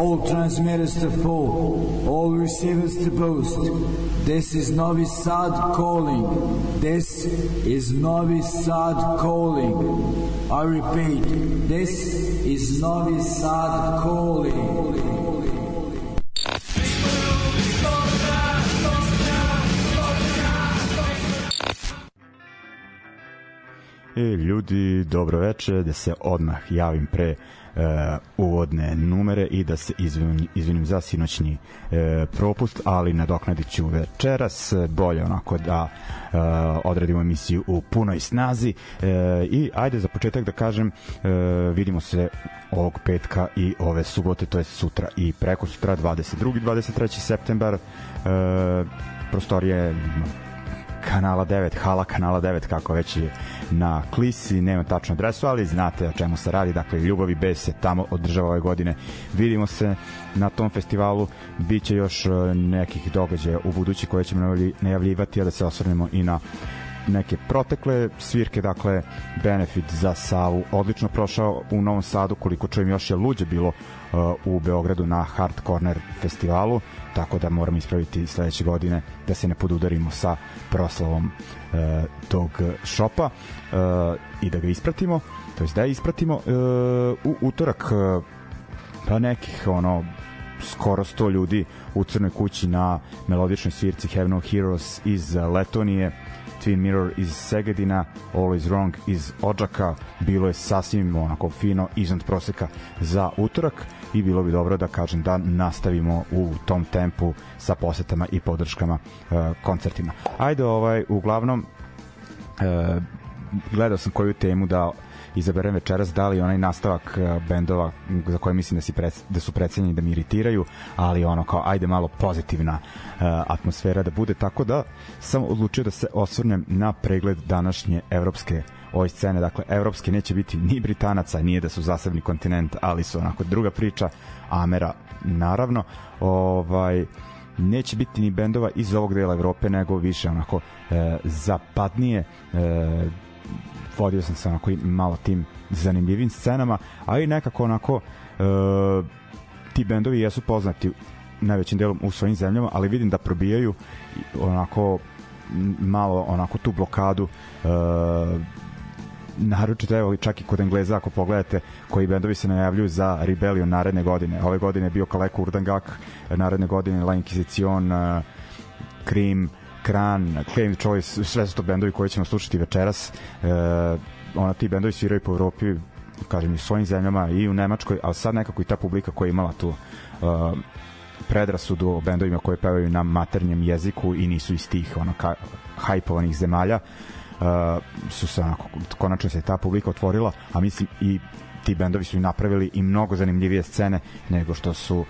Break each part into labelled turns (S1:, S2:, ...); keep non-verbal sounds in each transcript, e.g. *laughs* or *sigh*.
S1: all transmitters to full, all receivers to boost. This is Novi Sad calling. This is Novi Sad calling. I repeat, this is Novi Sad calling.
S2: E, ljudi, dobro veče, da se odmah javim pre uh, uvodne numere i da se izvinim, izvinim za sinoćni uh, propust, ali nadoknadit ću večeras, bolje onako da uh, odradimo emisiju u punoj snazi uh, i ajde za početak da kažem uh, vidimo se ovog petka i ove subote, to je sutra i preko sutra 22. 23. septembar uh, prostorije kanala 9, hala kanala 9, kako već je na Klisi, nema tačnu adresu, ali znate o čemu se radi, dakle Ljubavi bez se tamo održava ove godine. Vidimo se na tom festivalu, bit će još e, nekih događaja u budući koje ćemo najavljivati, a da se osvrnemo i na neke protekle svirke, dakle benefit za Savu odlično prošao u Novom Sadu, koliko čujem još je luđe bilo uh, u Beogradu na Hard Corner festivalu, tako da moram ispraviti sledeće godine da se ne podudarimo sa proslavom uh, tog šopa uh, i da ga ispratimo, to jest da ispratimo uh, u utorak. Uh, pa nekih ono skoro 100 ljudi u Crnoj kući na melodičnoj svirci Heaven of Heroes iz Letonije. Twin Mirror iz Segedina, Always Wrong iz Odžaka, bilo je sasvim onako fino iznad proseka za utorak i bilo bi dobro da kažem da nastavimo u tom tempu sa posetama i podrškama uh, koncertima. Ajde, ovaj, uglavnom uh, gledao sam koju temu da izaberem večeras da li onaj nastavak uh, bendova za koje mislim da, si pred, da su predsednjeni da mi iritiraju, ali ono kao ajde malo pozitivna uh, atmosfera da bude, tako da sam odlučio da se osvrnem na pregled današnje evropske ove scene, dakle evropske neće biti ni Britanaca, nije da su zasebni kontinent, ali su onako druga priča, Amera naravno, ovaj neće biti ni bendova iz ovog dela Evrope, nego više onako e, zapadnije. E, vodio sam se onako malo tim zanimljivim scenama, a i nekako onako e, ti bendovi jesu poznati najvećim delom u svojim zemljama, ali vidim da probijaju onako malo onako tu blokadu e, naročito evo čak i kod Engleza ako pogledate koji bendovi se najavljuju za Rebellion naredne godine. Ove godine je bio Kaleko Urdangak, naredne godine La Inquisition, Cream, Kran, Claim Choice, sve su to bendovi koji ćemo slušati večeras. Uh, ona, ti bendovi sviraju po Evropi, kažem, i u svojim zemljama i u Nemačkoj, ali sad nekako i ta publika koja je imala tu uh, predrasudu o bendovima koje pevaju na maternjem jeziku i nisu iz tih ono, ka, hajpovanih zemalja su se onako, konačno se ta publika otvorila, a mislim i ti bendovi su i napravili i mnogo zanimljivije scene nego što su uh,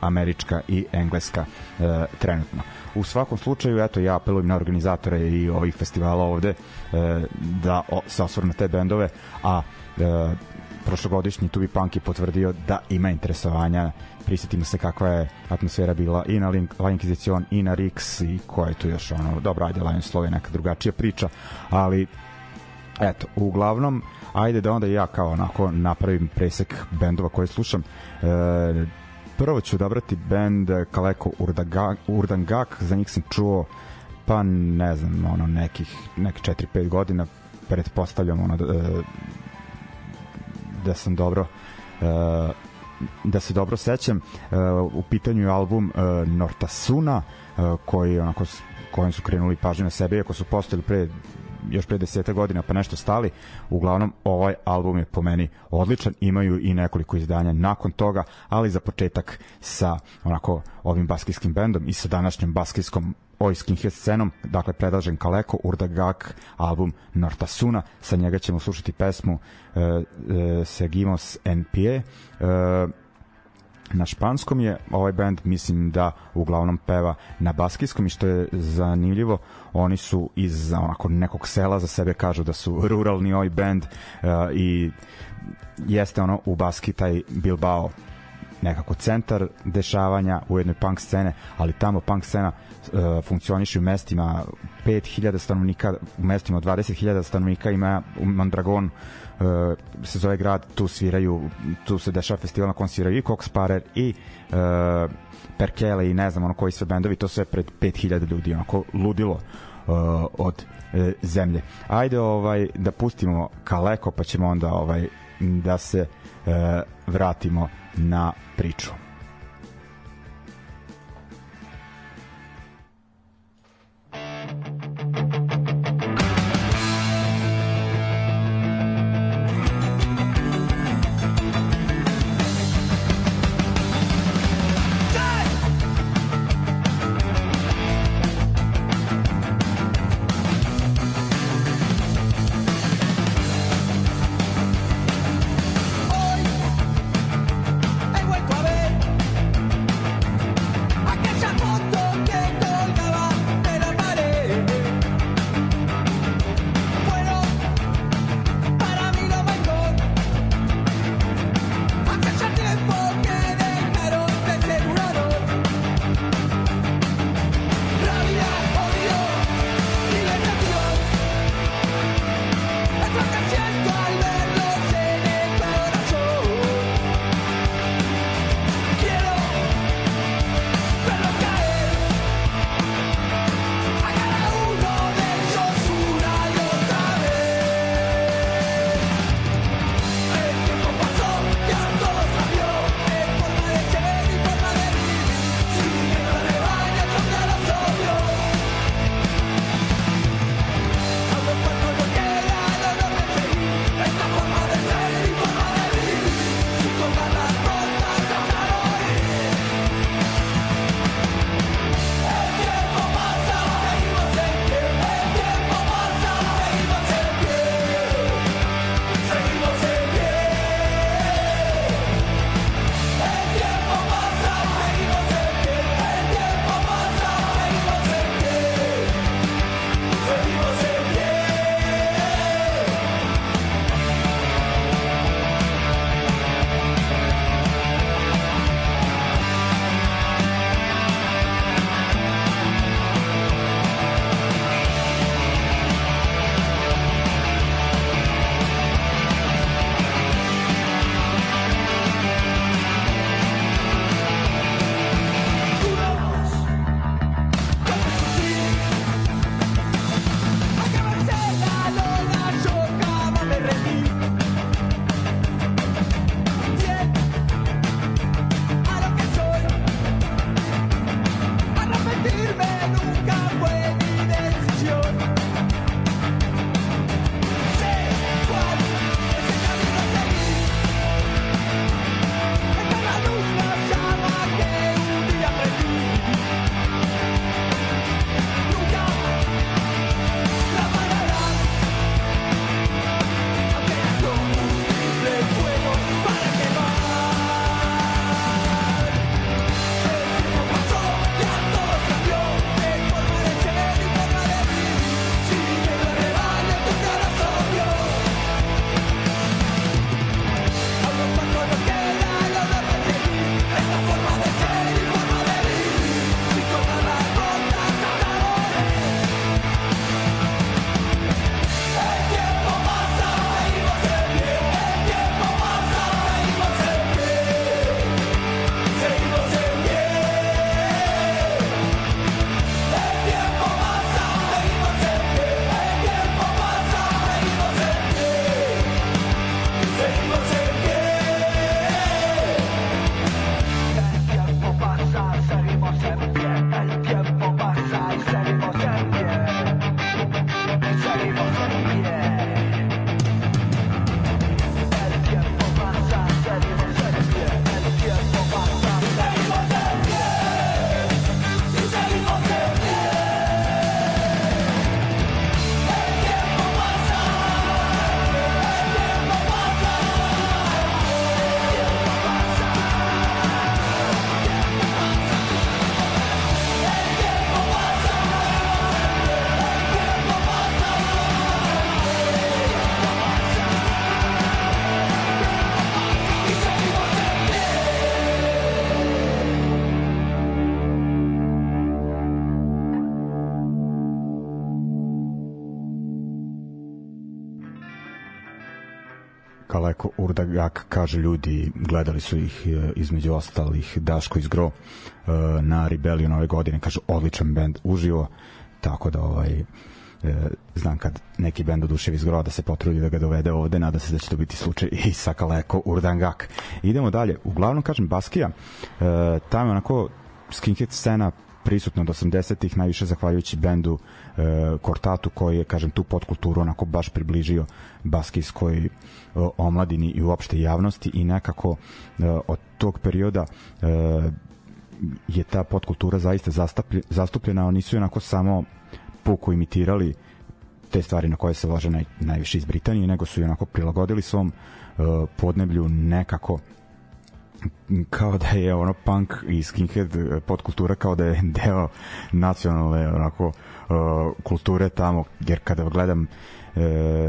S2: američka i engleska uh, trenutno. U svakom slučaju, eto, ja apelujem na organizatore i ovih festivala ovde uh, da o, se osvrnu te bendove, a uh, prošlogodišnji Tubi Punk je potvrdio da ima interesovanja. Prisetimo se kakva je atmosfera bila i na Link, La Inquisition i na Rix i koja je tu još ono, dobro, ajde, Lion Slow je neka drugačija priča, ali eto, uglavnom ajde da onda ja kao onako napravim presek bendova koje slušam. E, prvo ću odabrati bend Kaleko Urdangak, za njih sam čuo pa ne znam, ono nekih neki 4-5 godina pretpostavljam ono da, da sam dobro uh, da se dobro sećam uh, u pitanju je album uh, Nortasuna uh, koji onako kojim su krenuli pažnju na sebe iako su postojali pre još pre deseta godina pa nešto stali. Uglavnom ovaj album je po meni odličan imaju i nekoliko izdanja nakon toga ali za početak sa onako ovim baskijskim bendom i sa današnjom baskijskom oj skinhead scenom, dakle predlažem Kaleko, Urdagak, album Nortasuna, sa njega ćemo slušati pesmu uh, uh, Seguimos NPE, uh, na španskom je ovaj band mislim da uglavnom peva na baskijskom i što je zanimljivo oni su iz onako nekog sela za sebe kažu da su ruralni ovaj band uh, i jeste ono u Baski taj Bilbao nekako centar dešavanja u jednoj punk scene, ali tamo punk scena uh, funkcioniše u mestima 5000 stanovnika, u mestima od 20.000 stanovnika ima u Mondragon uh, se zove grad, tu sviraju, tu se dešava festival na kom sviraju i Cox Parer i uh, Perkele i ne znam ono koji sve bendovi, to sve pred 5000 ljudi, onako ludilo uh, od uh, zemlje. Ajde ovaj da pustimo Kaleko pa ćemo onda ovaj da se uh, vratimo na priču. Kaže ljudi, gledali su ih e, između ostalih Daško iz Gro e, na Rebellion ove godine, kaže odličan bend uživo, tako da ovaj e, znam kad neki bend oduševi iz Groa da se potrudi da ga dovede ovde, nada se da će to biti slučaj i *laughs* sa Kaleko Urdangak. Idemo dalje, uglavnom kažem Baskija, tamo onako skinhead scena prisutno od 80-ih, najviše zahvaljujući bendu e, Kortatu koji je, kažem, tu podkulturu onako baš približio baskijskoj e, omladini i uopšte javnosti i nekako e, od tog perioda e, je ta podkultura zaista zastupljena, oni su onako samo puku imitirali te stvari na koje se lože naj, najviše iz Britanije, nego su i onako prilagodili svom uh, podneblju nekako kao da je ono punk i skinhead eh, podkultura kao da je *laughs* deo nacionalne onako uh, kulture tamo jer kada gledam uh,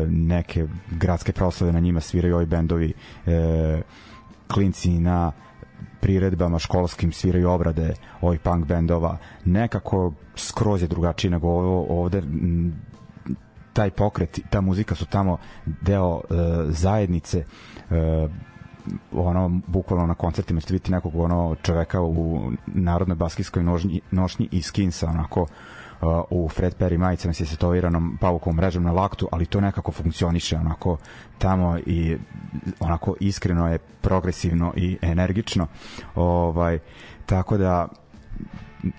S2: neke gradske proslave na njima sviraju ovi bendovi klinci na priredbama školskim sviraju obrade ovih punk bendova. Nekako skroz je drugačije nego ovo ovde. Taj pokret, ta muzika su tamo deo zajednice ono bukvalno na koncertima ćete vidjeti nekog ono čoveka u narodnoj baskijskoj nožnji, nošnji i skinsa onako uh, u Fred Perry majicama se setoviranom pavukom mrežom na laktu, ali to nekako funkcioniše onako tamo i onako iskreno je progresivno i energično. Ovaj tako da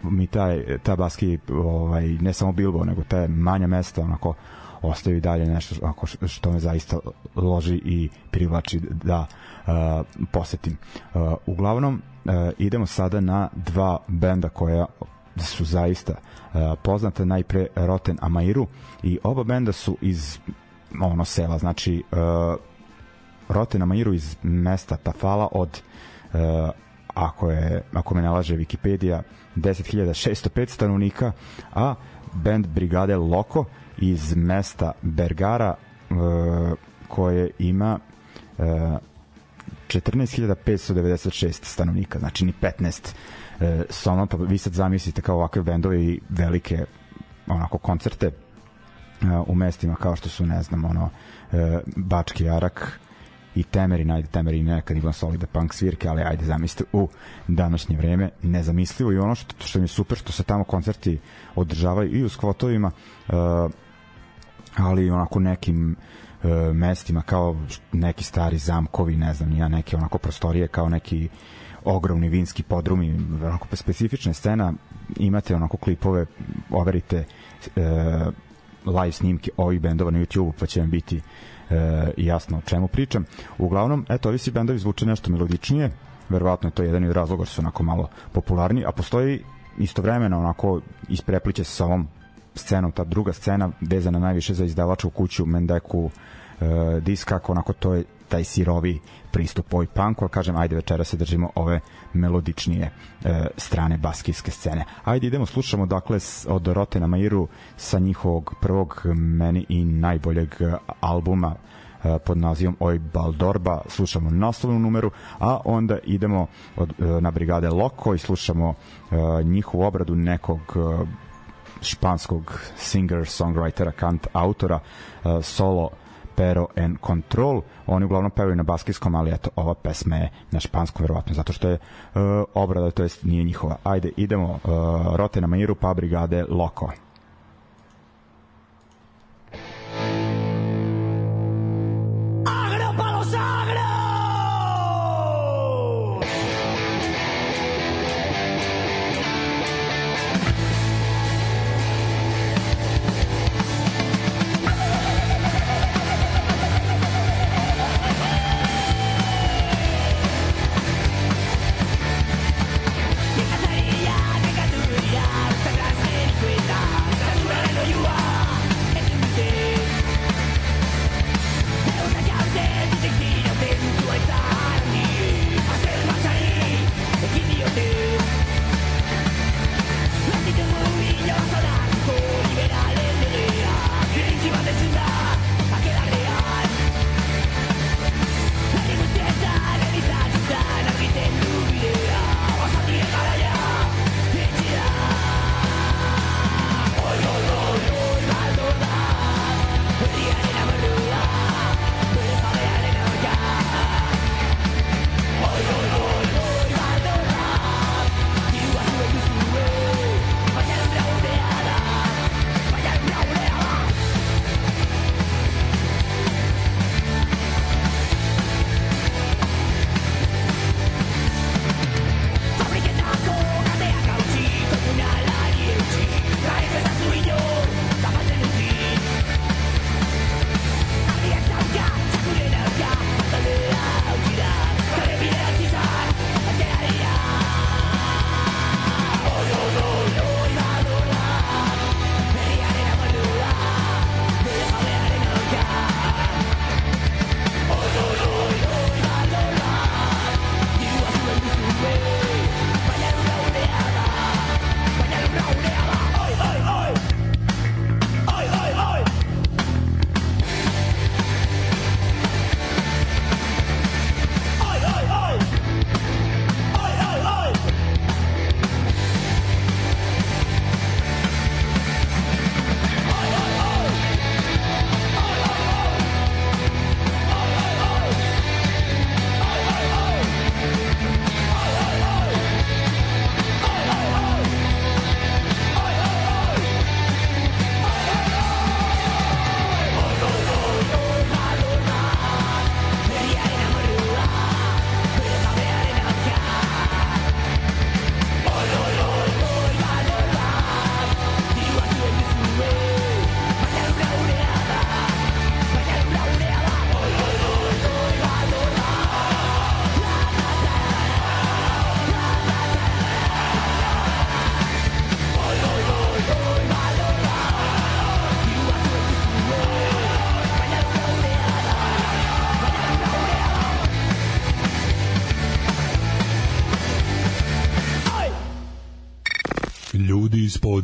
S2: mi taj ta baski ovaj ne samo Bilbo nego te manja mesta onako ostaju dalje nešto ako što me zaista loži i privlači da uh, posetim. Uh, uglavnom uh, idemo sada na dva benda koja su zaista uh, poznate najpre Roten Amairu i oba benda su iz ono sela znači uh, Roten Amairu iz mesta Tafala od uh, ako je ako me nalaže Wikipedia 10.605 stanovnika a band Brigade Loko iz mesta Bergara uh, koje ima uh, 14.596 stanovnika, znači ni 15 e, soma, pa vi sad zamislite kao ovakve bendove i velike onako koncerte e, u mestima kao što su, ne znam, ono, e, Bački Arak i Temerin, ajde Temerin nekad ima solide punk svirke, ali ajde zamislite u današnje vreme nezamislivo i ono što, što mi je super što se tamo koncerti održavaju i u skvotovima e, ali onako nekim e, mestima kao neki stari zamkovi, ne znam, ja neke onako prostorije kao neki ogromni vinski podrumi, onako specifična scena, imate onako klipove, overite e, live snimke ovih bendova na YouTube pa će vam biti e, jasno o čemu pričam. Uglavnom, eto, ovi si bendovi zvuče nešto melodičnije, verovatno je to jedan od razloga što su onako malo popularni, a postoji istovremeno onako isprepliče se sa ovom scenom, ta druga scena vezana najviše za izdavačku kuću Mendeku e, diskak, onako to je taj sirovi pristup ovoj punku, ali kažem, ajde večera se držimo ove melodičnije e, strane baskijske scene. Ajde idemo, slušamo dakle od Rotena Mairu sa njihovog prvog meni i najboljeg albuma e, pod nazivom Oj Baldorba, slušamo naslovnu numeru, a onda idemo od, e, na brigade Loko i slušamo e, njihovu obradu nekog e, španskog singer, songwritera, kant autora, uh, solo Pero en Control. Oni uglavnom pevaju na baskijskom, ali eto, ova pesma je na španskom, verovatno, zato što je uh, obrada, to jest nije njihova. Ajde, idemo, uh, Rote na Maniru, pa brigade Loko.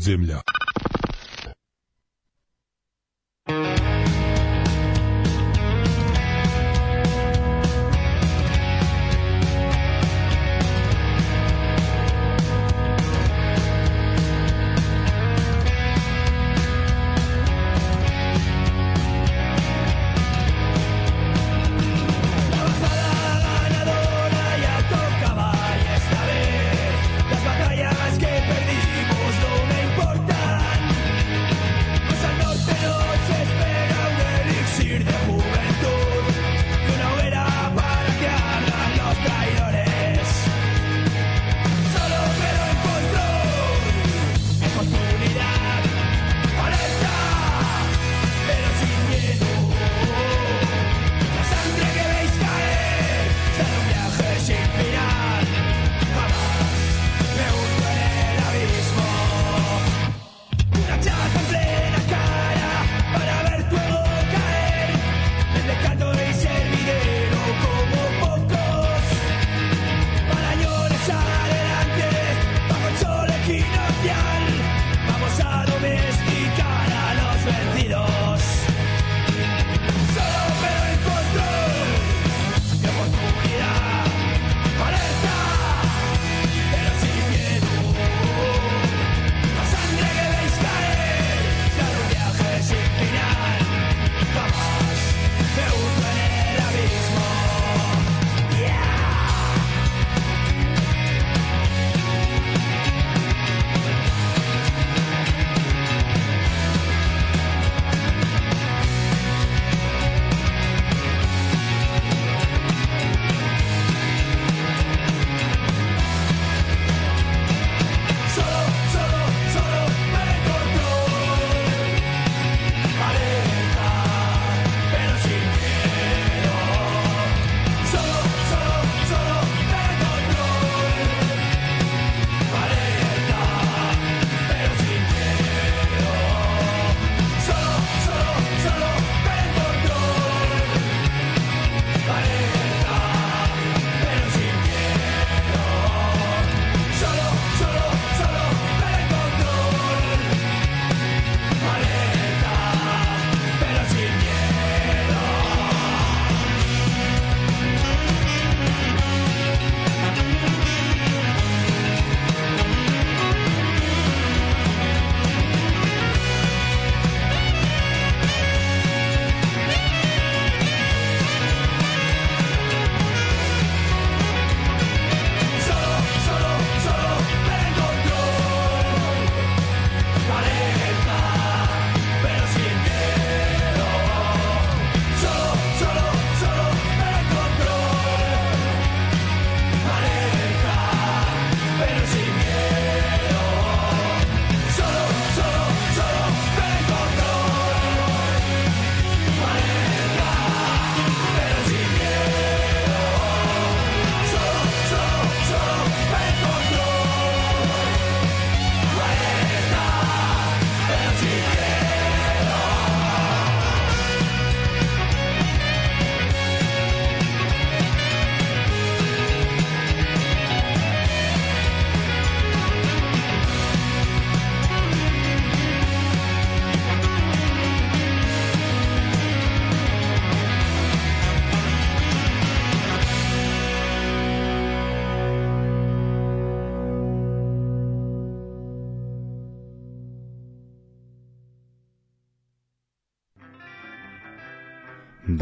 S3: Ljudi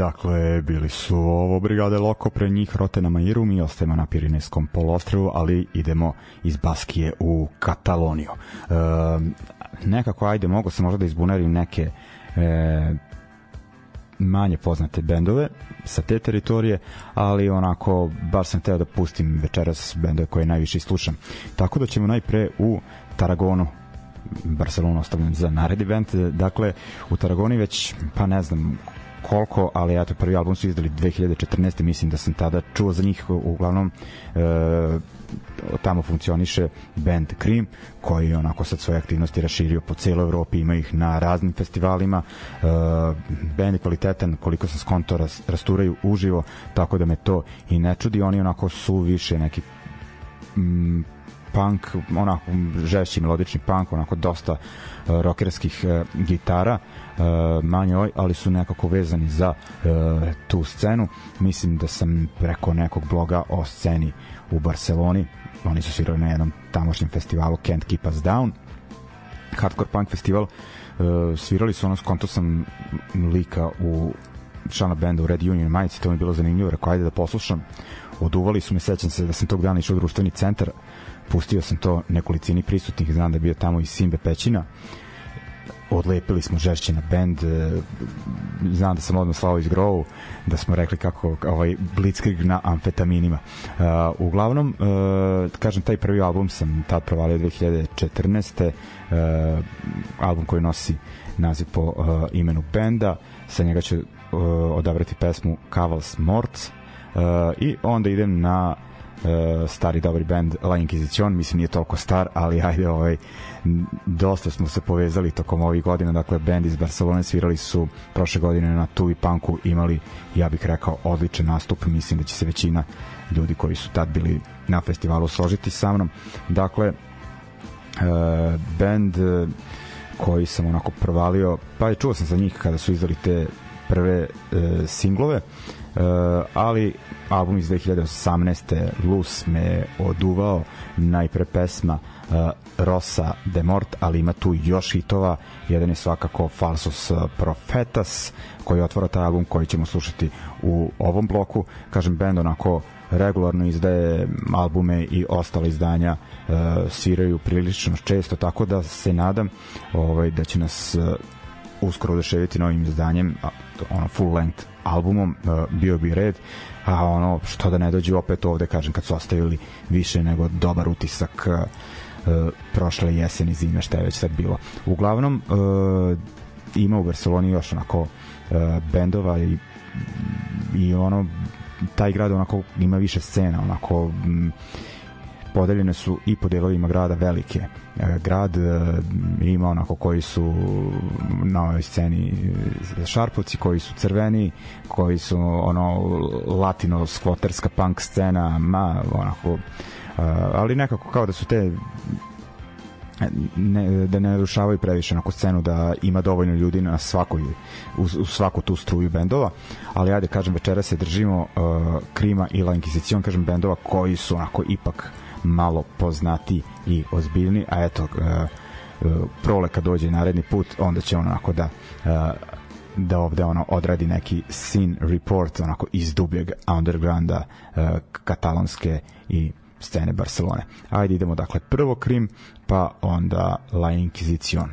S2: Dakle, bili su ovo Brigade Loko, pre njih Rote na Mairu, mi ostajemo na Pirinejskom polostrevu, ali idemo iz Baskije u Kataloniju. E, nekako, ajde, mogu se možda da izbunerim neke e, manje poznate bendove sa te teritorije, ali onako, bar sam teo da pustim večeras bendove koje najviše slušam. Tako da ćemo najpre u Taragonu Barcelona ostavljam za nared event. Dakle, u Taragoni već, pa ne znam, koliko, ali eto prvi album su izdali 2014. mislim da sam tada čuo za njih uglavnom e, tamo funkcioniše band Cream koji onako sad svoje aktivnosti raširio po celoj Evropi, ima ih na raznim festivalima e, band je kvalitetan koliko sam skonto ras, rasturaju uživo, tako da me to i ne čudi oni onako su više neki mm, punk, onako žešći melodični punk, onako dosta uh, rockerskih uh, gitara, uh, manje ali su nekako vezani za tu scenu. Mislim da sam preko nekog bloga o sceni u Barceloni, oni su svirali na jednom tamošnjem festivalu Can't Keep Us Down, hardcore punk festival, svirali su ono, skonto sam lika u člana benda u Red Union majici, to mi je bilo zanimljivo, rekao ajde da poslušam. Oduvali su me, sećam se da sam tog dana išao u društveni centar, pustio sam to nekolicini prisutnih, znam da je bio tamo i Simbe Pećina, odlepili smo žešće na bend e, znam da sam odmah slao iz Grovu da smo rekli kako ovaj Blitzkrieg na amfetaminima uh, uglavnom uh, kažem taj prvi album sam tad provalio 2014. Uh, album koji nosi naziv po uh, imenu benda sa njega ću uh, odabrati pesmu Cavals Morts uh, i onda idem na uh, stari dobri band La Inquisition, mislim nije toliko star, ali ajde ovaj dosta smo se povezali tokom ovih godina, dakle band iz Barcelone svirali su prošle godine na Tuvi Punku imali, ja bih rekao, odličan nastup, mislim da će se većina ljudi koji su tad bili na festivalu složiti sa mnom. Dakle, uh, band uh, koji sam onako provalio, pa je čuo sam za njih kada su izdali te prve uh, singlove, uh, ali album iz 2018. Luz me oduvao najpre pesma uh, Rosa de Mort, ali ima tu još hitova. Jedan je svakako Falsos Profetas, koji otvara taj album koji ćemo slušati u ovom bloku. Kažem, band onako regularno izdaje albume i ostale izdanja uh, sviraju prilično često, tako da se nadam ovaj, da će nas uh, uskoro oduševiti novim izdanjem, ono full length albumom, uh, bio bi red a ono što da ne dođe opet ovde kažem kad su ostavili više nego dobar utisak uh, prošle jeseni zime šta je već sad bilo. Uglavnom uh, ima u Barceloni još onako bendova i, i ono taj grad onako ima više scena onako m, podeljene su i po delovima grada velike. E, grad e, ima onako koji su na ovoj sceni šarpovci, koji su crveni, koji su ono latino skvoterska punk scena, ma onako e, ali nekako kao da su te ne, da ne narušavaju previše na scenu da ima dovoljno ljudi na svakoj u, u svaku tu struju bendova ali ajde kažem večera se držimo uh, Krima i La Inquisition kažem bendova koji su onako ipak uh, malo poznati i ozbiljni, a eto uh, uh, prole kad dođe naredni put, onda će on onako da uh, da ovde ono odradi neki scene report onako iz dubljeg undergrounda uh, katalonske i scene Barcelone. Ajde idemo dakle prvo Krim, pa onda La Inquisition.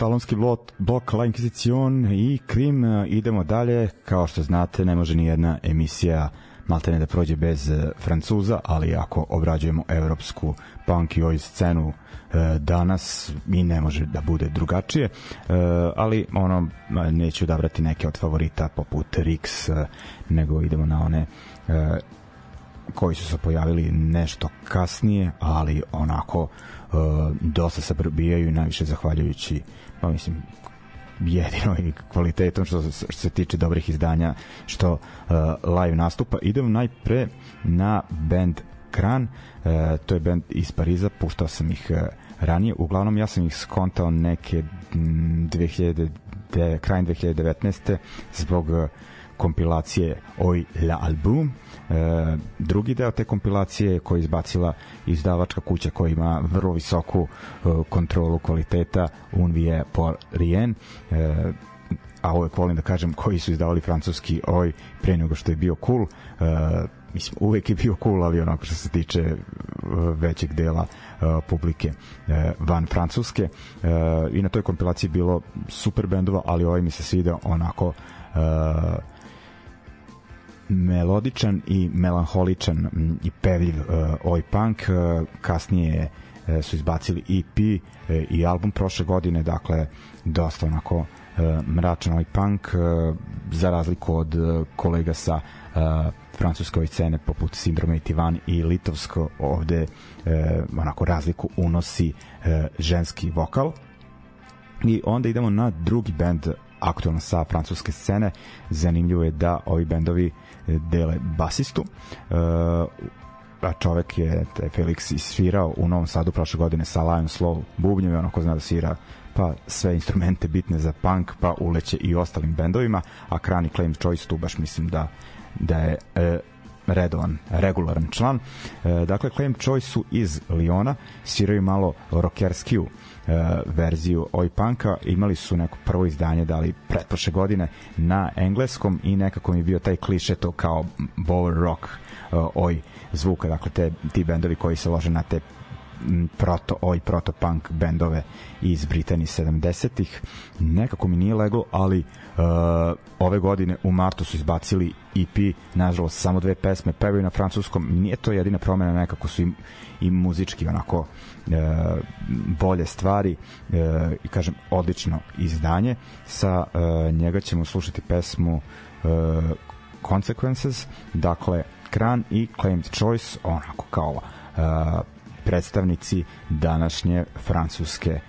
S2: Katalonski blok, blok La Inquisition i Krim, idemo dalje. Kao što znate, ne može ni jedna emisija maltene da prođe bez e, Francuza, ali ako obrađujemo evropsku punk i oj scenu e, danas i ne može da bude drugačije, e, ali ono neću odabrati neke od favorita poput Rix, e, nego idemo na one e, koji su se pojavili nešto kasnije, ali onako e, dosta se probijaju najviše zahvaljujući pa mislim jedino i kvalitetom što, što se tiče dobrih izdanja što uh, live nastupa. Idemo najpre na band Kran, uh, to je band iz Pariza, puštao sam ih uh, ranije, uglavnom ja sam ih skontao neke 2000, de, krajem 2019. zbog uh, kompilacije Oj la album. E, drugi deo te kompilacije koji je izbacila izdavačka kuća koja ima vrlo visoku e, kontrolu kvaliteta Unvie por Rien. E, a uvek volim da kažem koji su izdavali francuski oj pre nego što je bio cool. Mislim, uvek je bio cool, ali onako što se tiče većeg dela publike van Francuske. I na toj kompilaciji bilo super bendova, ali ovaj mi se sviđa onako melodičan i melanholičan i pevljiv uh, oj punk. Uh, kasnije uh, su izbacili EP i album prošle godine dakle dosta onako mračan oj punk uh, za razliku od kolega sa francuske scene poput Sindrome i Tivan i Litovsko ovde onako razliku unosi ženski vokal. I onda idemo na drugi bend aktualno sa francuske scene zanimljivo je da ovi bendovi dele basistu. Uh, a čovek je taj Felix isvirao u Novom Sadu prošle godine sa Lion Slow bubnjem i ono ko zna da svira pa sve instrumente bitne za punk pa uleće i ostalim bendovima a Krani Claim Choice tu baš mislim da da je e, redovan, regularan član. E, dakle, Claim Choice su iz Liona, sviraju malo rockerskiju e, verziju oj punka imali su neko prvo izdanje dali pretprošle godine na engleskom i nekako mi je bio taj kliše to kao bower rock e, oj zvuka. Dakle te, ti bendovi koji se lože na te proto oj proto punk bendove iz Britanije 70-ih nekako mi nije leglo ali uh, ove godine u martu su izbacili EP nažalost samo dve pesme. Pevaju na francuskom. Nije to jedina promena nekako su im i muzički onako bolje stvari e, i kažem odlično izdanje. Sa e, njega ćemo slušati pesmu e, Consequences. Dakle Kran i Claimed Choice onako kao e, predstavnici današnje francuske e,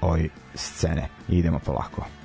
S2: oj scene. Idemo polako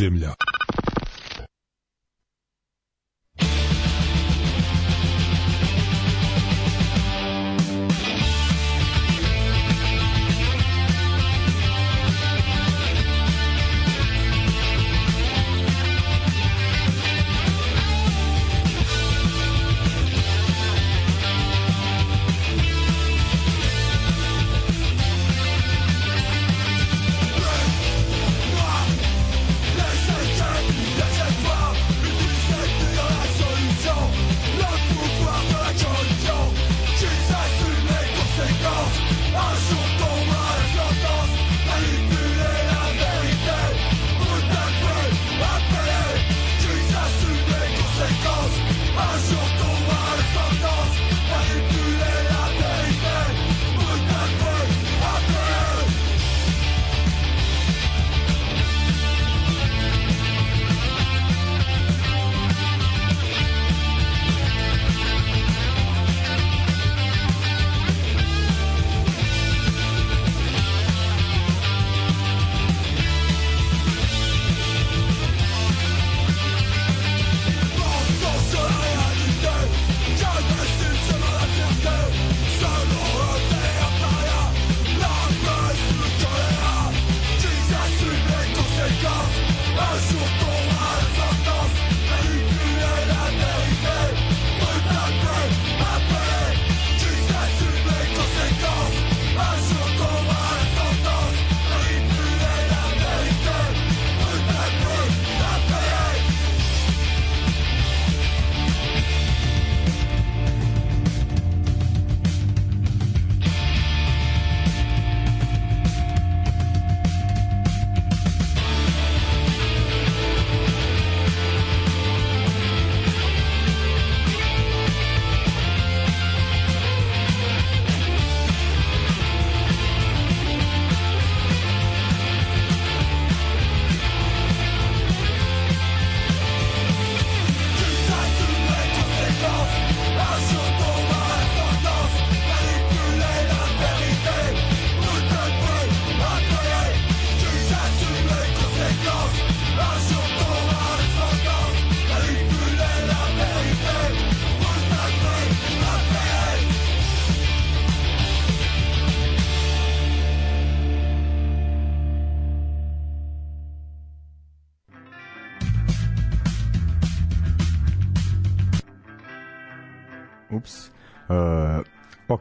S4: ljudi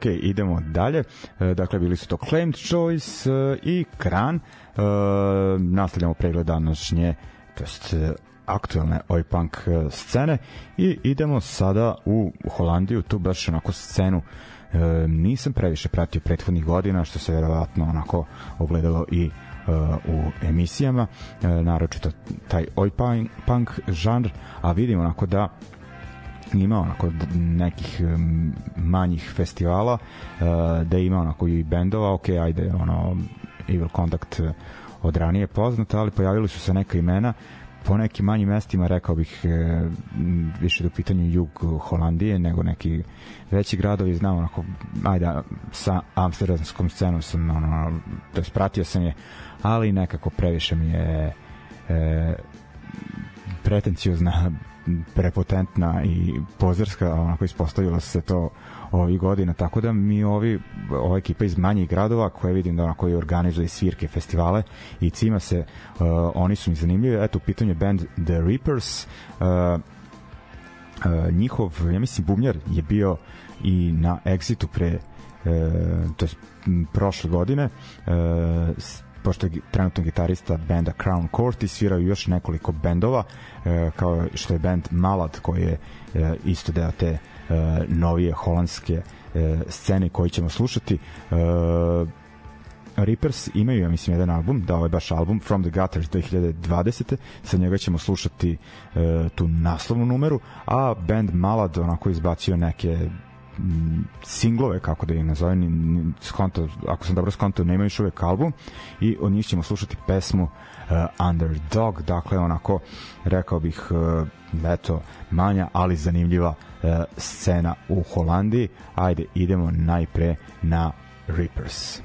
S2: Ok, idemo dalje. E, dakle, bili su to Claimed Choice e, i Kran. E, nastavljamo pregled današnje, to jest aktualne oj punk scene i idemo sada u Holandiju, tu baš onako scenu e, nisam previše pratio prethodnih godina, što se verovatno onako ogledalo i u emisijama, naročito taj punk, punk žanr, a vidimo onako da ima onako nekih manjih festivala uh, da ima onako i bendova ok, ajde ono Evil Contact uh, od ranije poznata, ali pojavili su se neka imena. Po nekim manjim mestima rekao bih e, više do pitanju jug Holandije nego neki veći gradovi. Znam onako ajde sa amsterdamskom scenom sam ono to je pratio sam je ali nekako previše mi je e, pretenciozna prepotentna i pozerska, onako ispostavilo se to ovih godina, tako da mi ovi, ova ekipa iz manjih gradova koje vidim da onako i organizuje svirke, festivale i cima se, uh, oni su mi zanimljivi, eto u pitanju je band The Reapers, uh, uh, njihov, ja mislim, bubnjar je bio i na Exitu pre uh, to je prošle godine uh, pošto je trenutno gitarista benda Crown Court i svirao još nekoliko bendova e, kao što je band Malad koji je e, isto deo te e, novije holandske scene koji ćemo slušati Reapers imaju, ja mislim, jedan album, da ovo je baš album From the Gutters 2020. Sa njega ćemo slušati e, tu naslovnu numeru, a band Malad onako izbacio neke singlove, kako da ih nazovem, skonto, ako sam dobro skonto, nema još uvek album i od njih ćemo slušati pesmu uh, Underdog, dakle onako, rekao bih, uh, eto, manja, ali zanimljiva uh, scena u Holandiji. Ajde, idemo najpre na Reapers.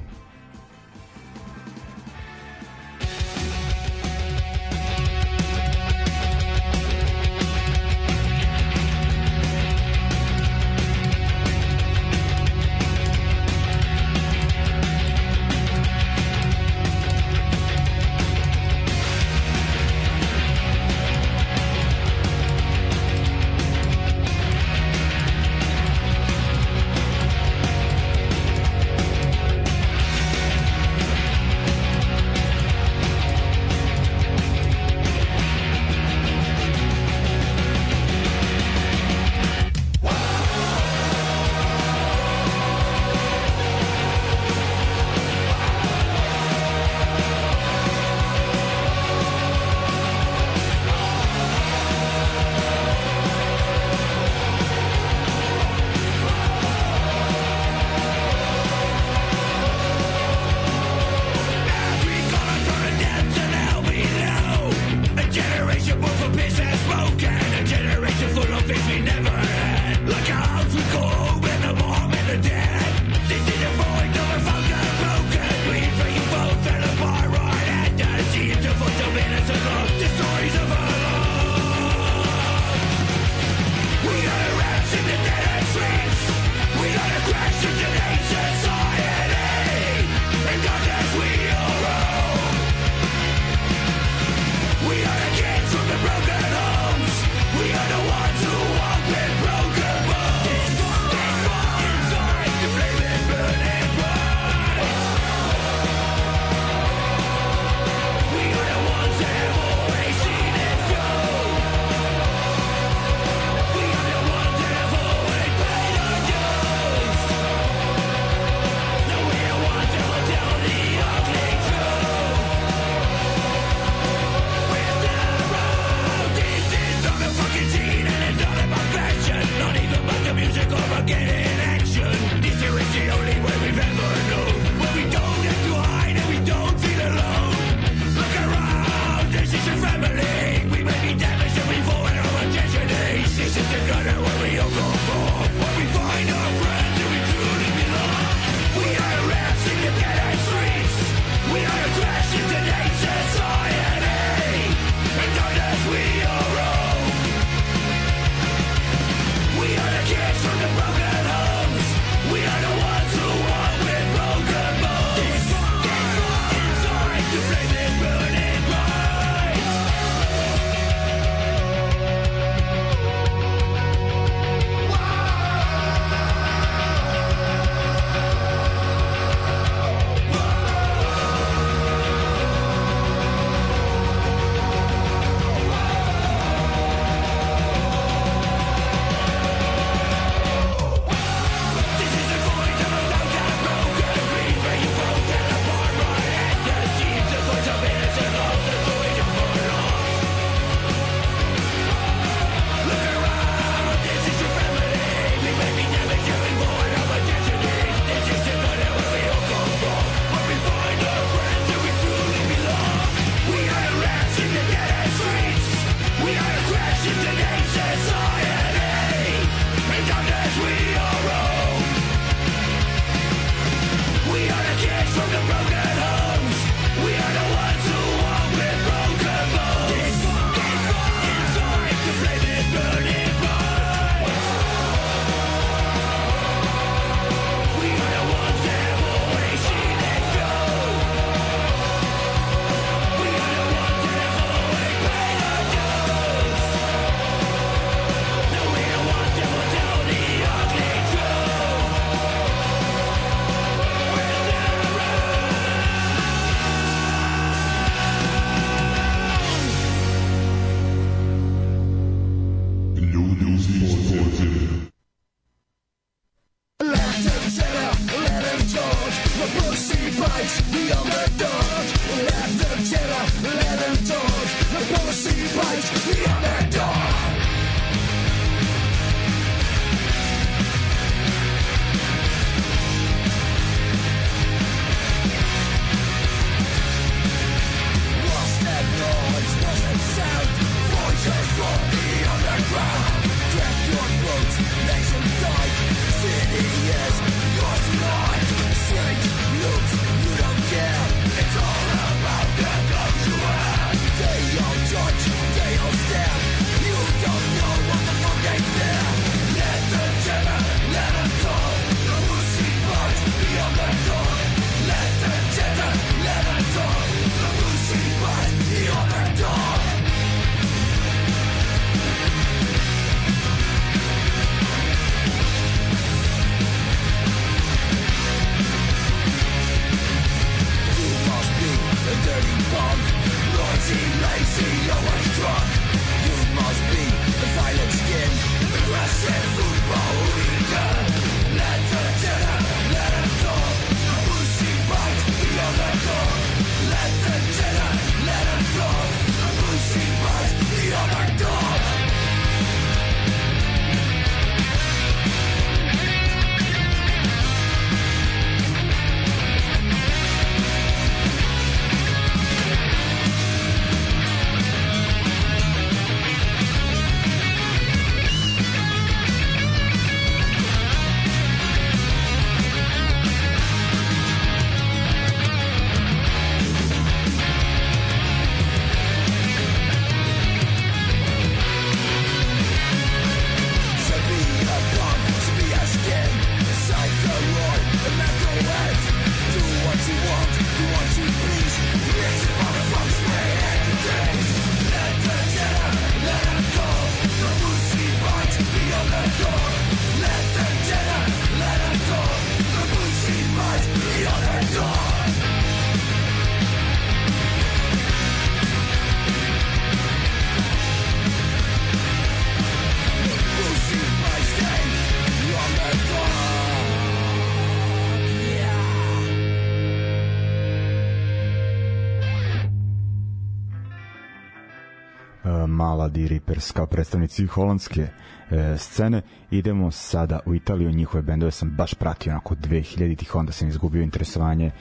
S2: Mladi Rippers kao predstavnici holandske e, scene. Idemo sada u Italiju, njihove bendove sam baš pratio onako 2000-ih, onda sam izgubio interesovanje, e,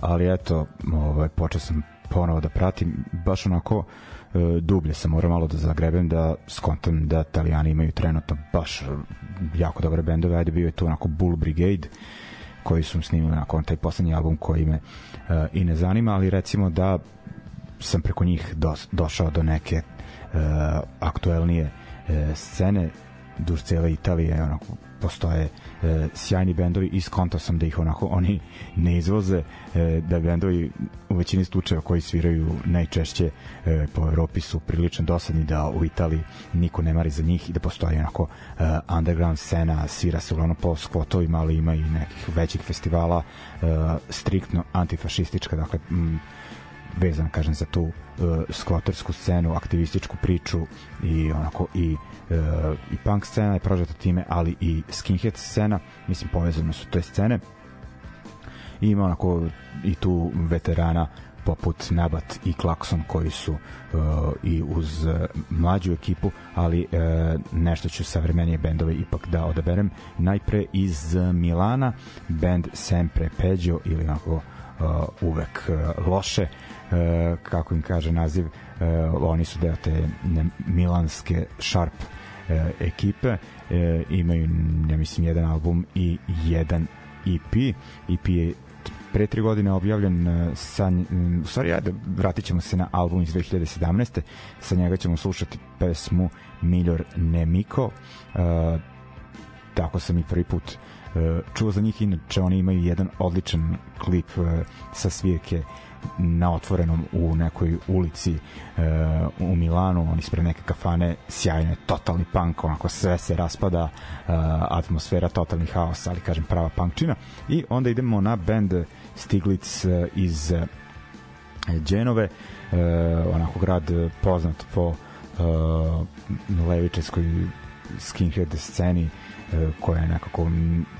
S2: ali eto, ovaj, počeo sam ponovo da pratim, baš onako e, dublje sam morao malo da zagrebem da skontam da Italijani imaju trenutno baš jako dobre bendove, ajde bio je tu onako Bull Brigade, koji su snimili nakon taj poslednji album koji me uh, i ne zanima, ali recimo da sam preko njih do, došao do neke aktuelnije uh, scene duž cele Italije onako postoje e, sjajni bendovi i skontao sam da ih onako oni ne izvoze e, da bendovi u većini slučajeva koji sviraju najčešće e, po Evropi su prilično dosadni da u Italiji niko ne mari za njih i da postoji onako e, underground scena svira se uglavnom po skvotovima ali ima i nekih većih festivala e, striktno antifašistička dakle m, vezan kažem za tu uh, skvotersku scenu, aktivističku priču i onako i uh, i punk scena je prožeta time, ali i skinhead scena, mislim povezano su te scene. I ima onako i tu veterana poput Nabat i Klakson koji su uh, i uz uh, mlađu ekipu, ali uh, nešto ću savremenije bendove ipak da odaberem. Najpre iz Milana, band Sempre Peggio ili onako uh, uvek loše E, kako im kaže naziv, e, oni su deo te milanske Sharp e, ekipe, imaju, ja mislim, jedan album i jedan EP. EP je pre tri godine objavljen sa, u stvari ajde, vratit ćemo se na album iz 2017. sa njega ćemo slušati pesmu Miljor Nemiko tako sam i prvi put uh, čuo za njih inače oni imaju jedan odličan klip uh, sa svirke na otvorenom u nekoj ulici e, u Milanu, on ispred neke kafane, sjajno totalni punk, onako sve se raspada, e, atmosfera, totalni haos, ali kažem prava punkčina. I onda idemo na band Stiglitz e, iz e, Dženove, e, onako grad poznat po e, levičeskoj skinhead sceni e, koja je nekako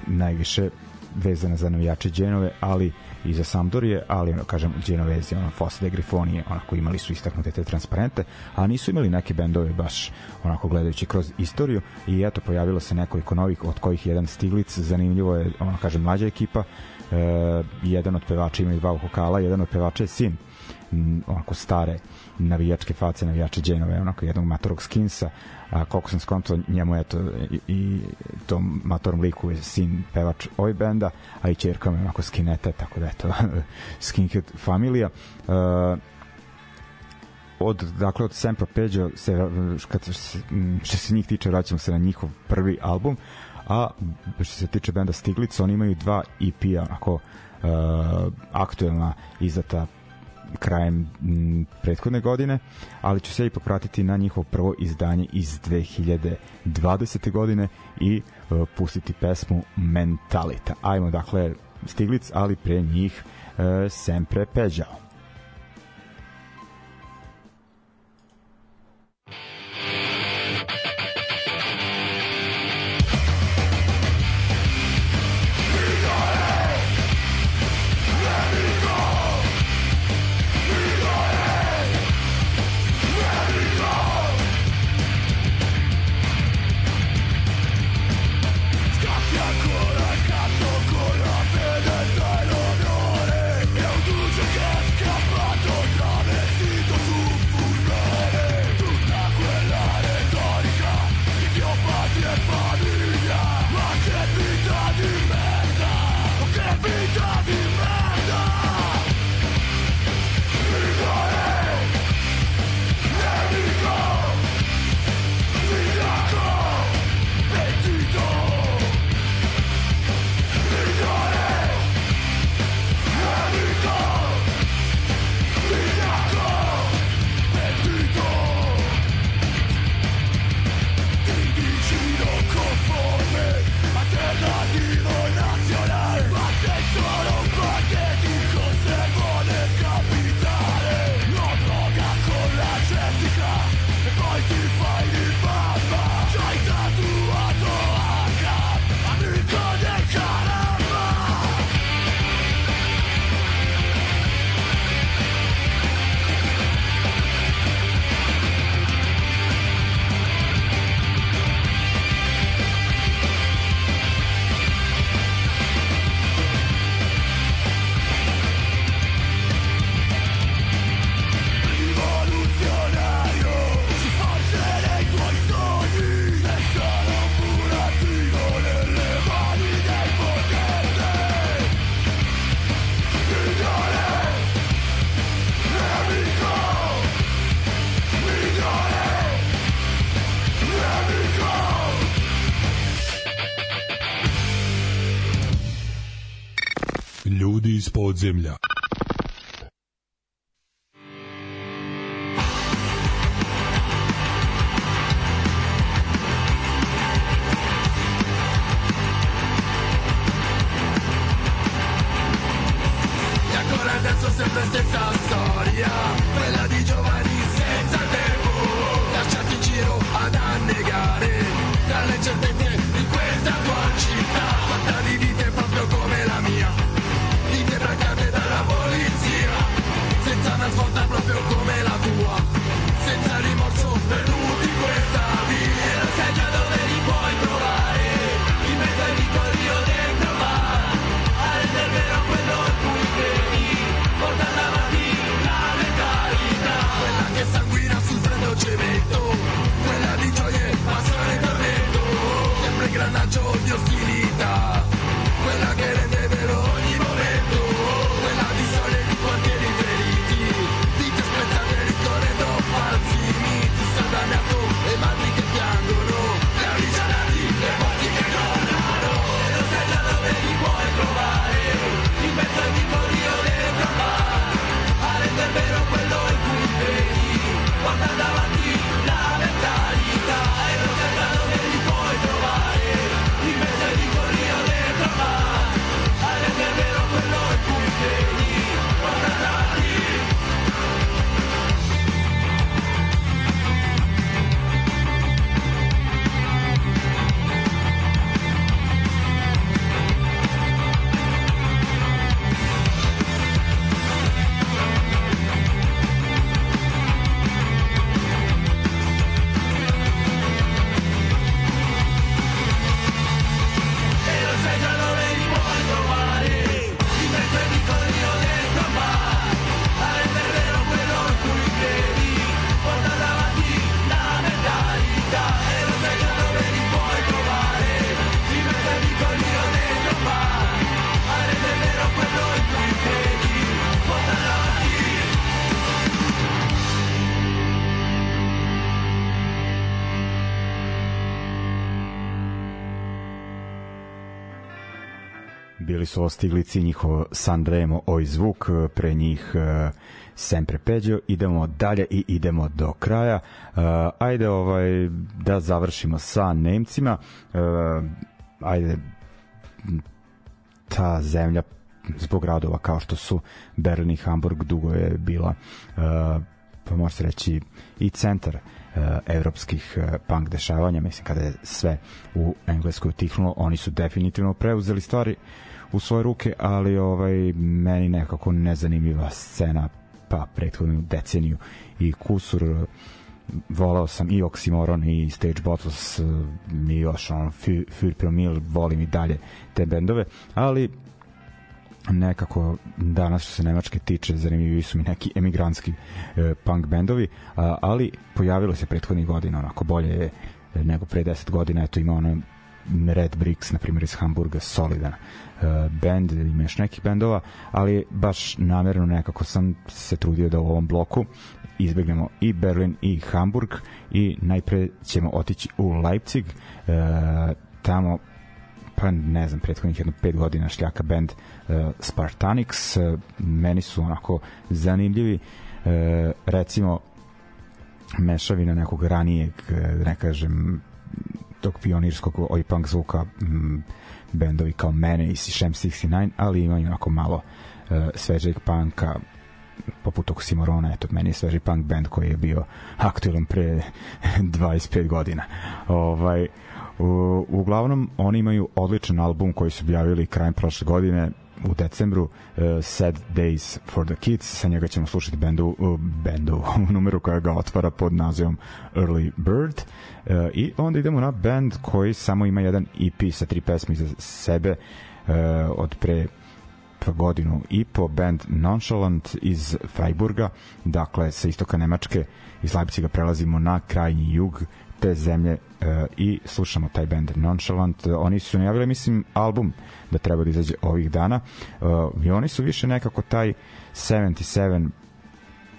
S2: najviše vezana za navijače Genove, ali i za Sampdorije, ali ono, kažem Genovezi, ono Fosse de Grifoni, onako imali su istaknute te transparente, a nisu imali neke bendove baš onako gledajući kroz istoriju. I eto pojavilo se nekoliko novih od kojih jedan Stiglic, zanimljivo je, ono kažem mlađa ekipa, e, jedan od pevača ima dva vokala, jedan od pevača je sin onako stare navijačke face, navijače Dženove, onako jednog matorog skinsa, a koliko sam skonto njemu je to i, i tom matorom liku je sin pevač oj benda, a i čerka me onako skinete, tako da eto *laughs* skinhead familija. Uh, od dakle od Sampa Peđa se kad se, što se njih tiče vraćamo se na njihov prvi album a što se tiče benda Stiglica oni imaju dva EP-a onako uh, aktuelna izdata krajem m, prethodne godine, ali ću se i popratiti na njihovo prvo izdanje iz 2020. godine i uh, pustiti pesmu Mentalita. Ajmo dakle Stiglic, ali pre njih uh, Sempre Peđao.
S5: земля.
S3: E ancora adesso sempre stessa storia, quella di Giovanni.
S2: Bili su Ostiglici njihov Sanremo Oj zvuk, pre njih uh, Sempre Peđo, idemo dalje i idemo do kraja. Uh, ajde ovaj da završimo sa Nemcima. Ajde ta zemlja zbog gradova kao što su Berlin i Hamburg dugo je bila pa može se reći i centar evropskih punk dešavanja mislim kada je sve u Engleskoj utihnulo oni su definitivno preuzeli stvari u svoje ruke ali ovaj meni nekako nezanimljiva scena pa prethodnu deceniju. I kusur volao sam i Oxymoron i Stage Bottles i još on Fur Promil volim i dalje te bendove ali nekako danas što se Nemačke tiče zanimljivi su mi neki emigrantski e, punk bendovi a, ali pojavilo se prethodnih godina onako bolje je nego pre 10 godina eto ima ono Red Bricks na primjer iz Hamburga solidan uh, band ima još nekih bendova ali baš namerno nekako sam se trudio da u ovom bloku izbegnemo i Berlin i Hamburg i najpre ćemo otići u Leipzig uh, tamo pa ne znam, prethodnih jedno pet godina šljaka band uh, Spartanix, uh, meni su onako zanimljivi, uh, recimo mešavina nekog ranijeg, ne kažem, tog pionirskog oj punk zvuka m, bendovi kao Mene i Shem 69, ali imaju onako malo uh, svežeg punka poput Oxymorona, eto, meni je sveži punk band koji je bio aktualan pre *laughs* 25 godina. Ovaj, U, uglavnom, oni imaju odličan album koji su objavili krajem prošle godine u decembru uh, Sad Days for the Kids sa njega ćemo slušati bendu, uh, bendu *laughs* numeru koja ga otvara pod nazivom Early Bird uh, i onda idemo na band koji samo ima jedan EP sa tri pesme za sebe uh, od pre godinu i po band Nonchalant iz Freiburga dakle sa istoka Nemačke iz Leipziga prelazimo na krajnji jug te zemlje uh, i slušamo taj band Nonchalant. Oni su najavili, mislim, album da treba da izađe ovih dana uh, i oni su više nekako taj 77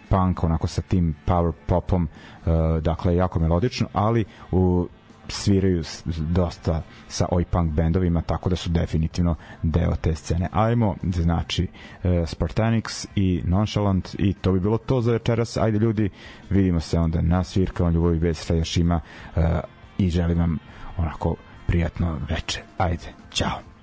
S2: punk, onako sa tim power popom, uh, dakle, jako melodično, ali u sviraju dosta sa oj punk bendovima, tako da su definitivno deo te scene. Ajmo, znači, uh, Spartanix i Nonchalant i to bi bilo to za večeras. Ajde ljudi, vidimo se onda na svirkama Ljubovi bez još ima uh, i želim vam onako prijatno veče. Ajde, čao.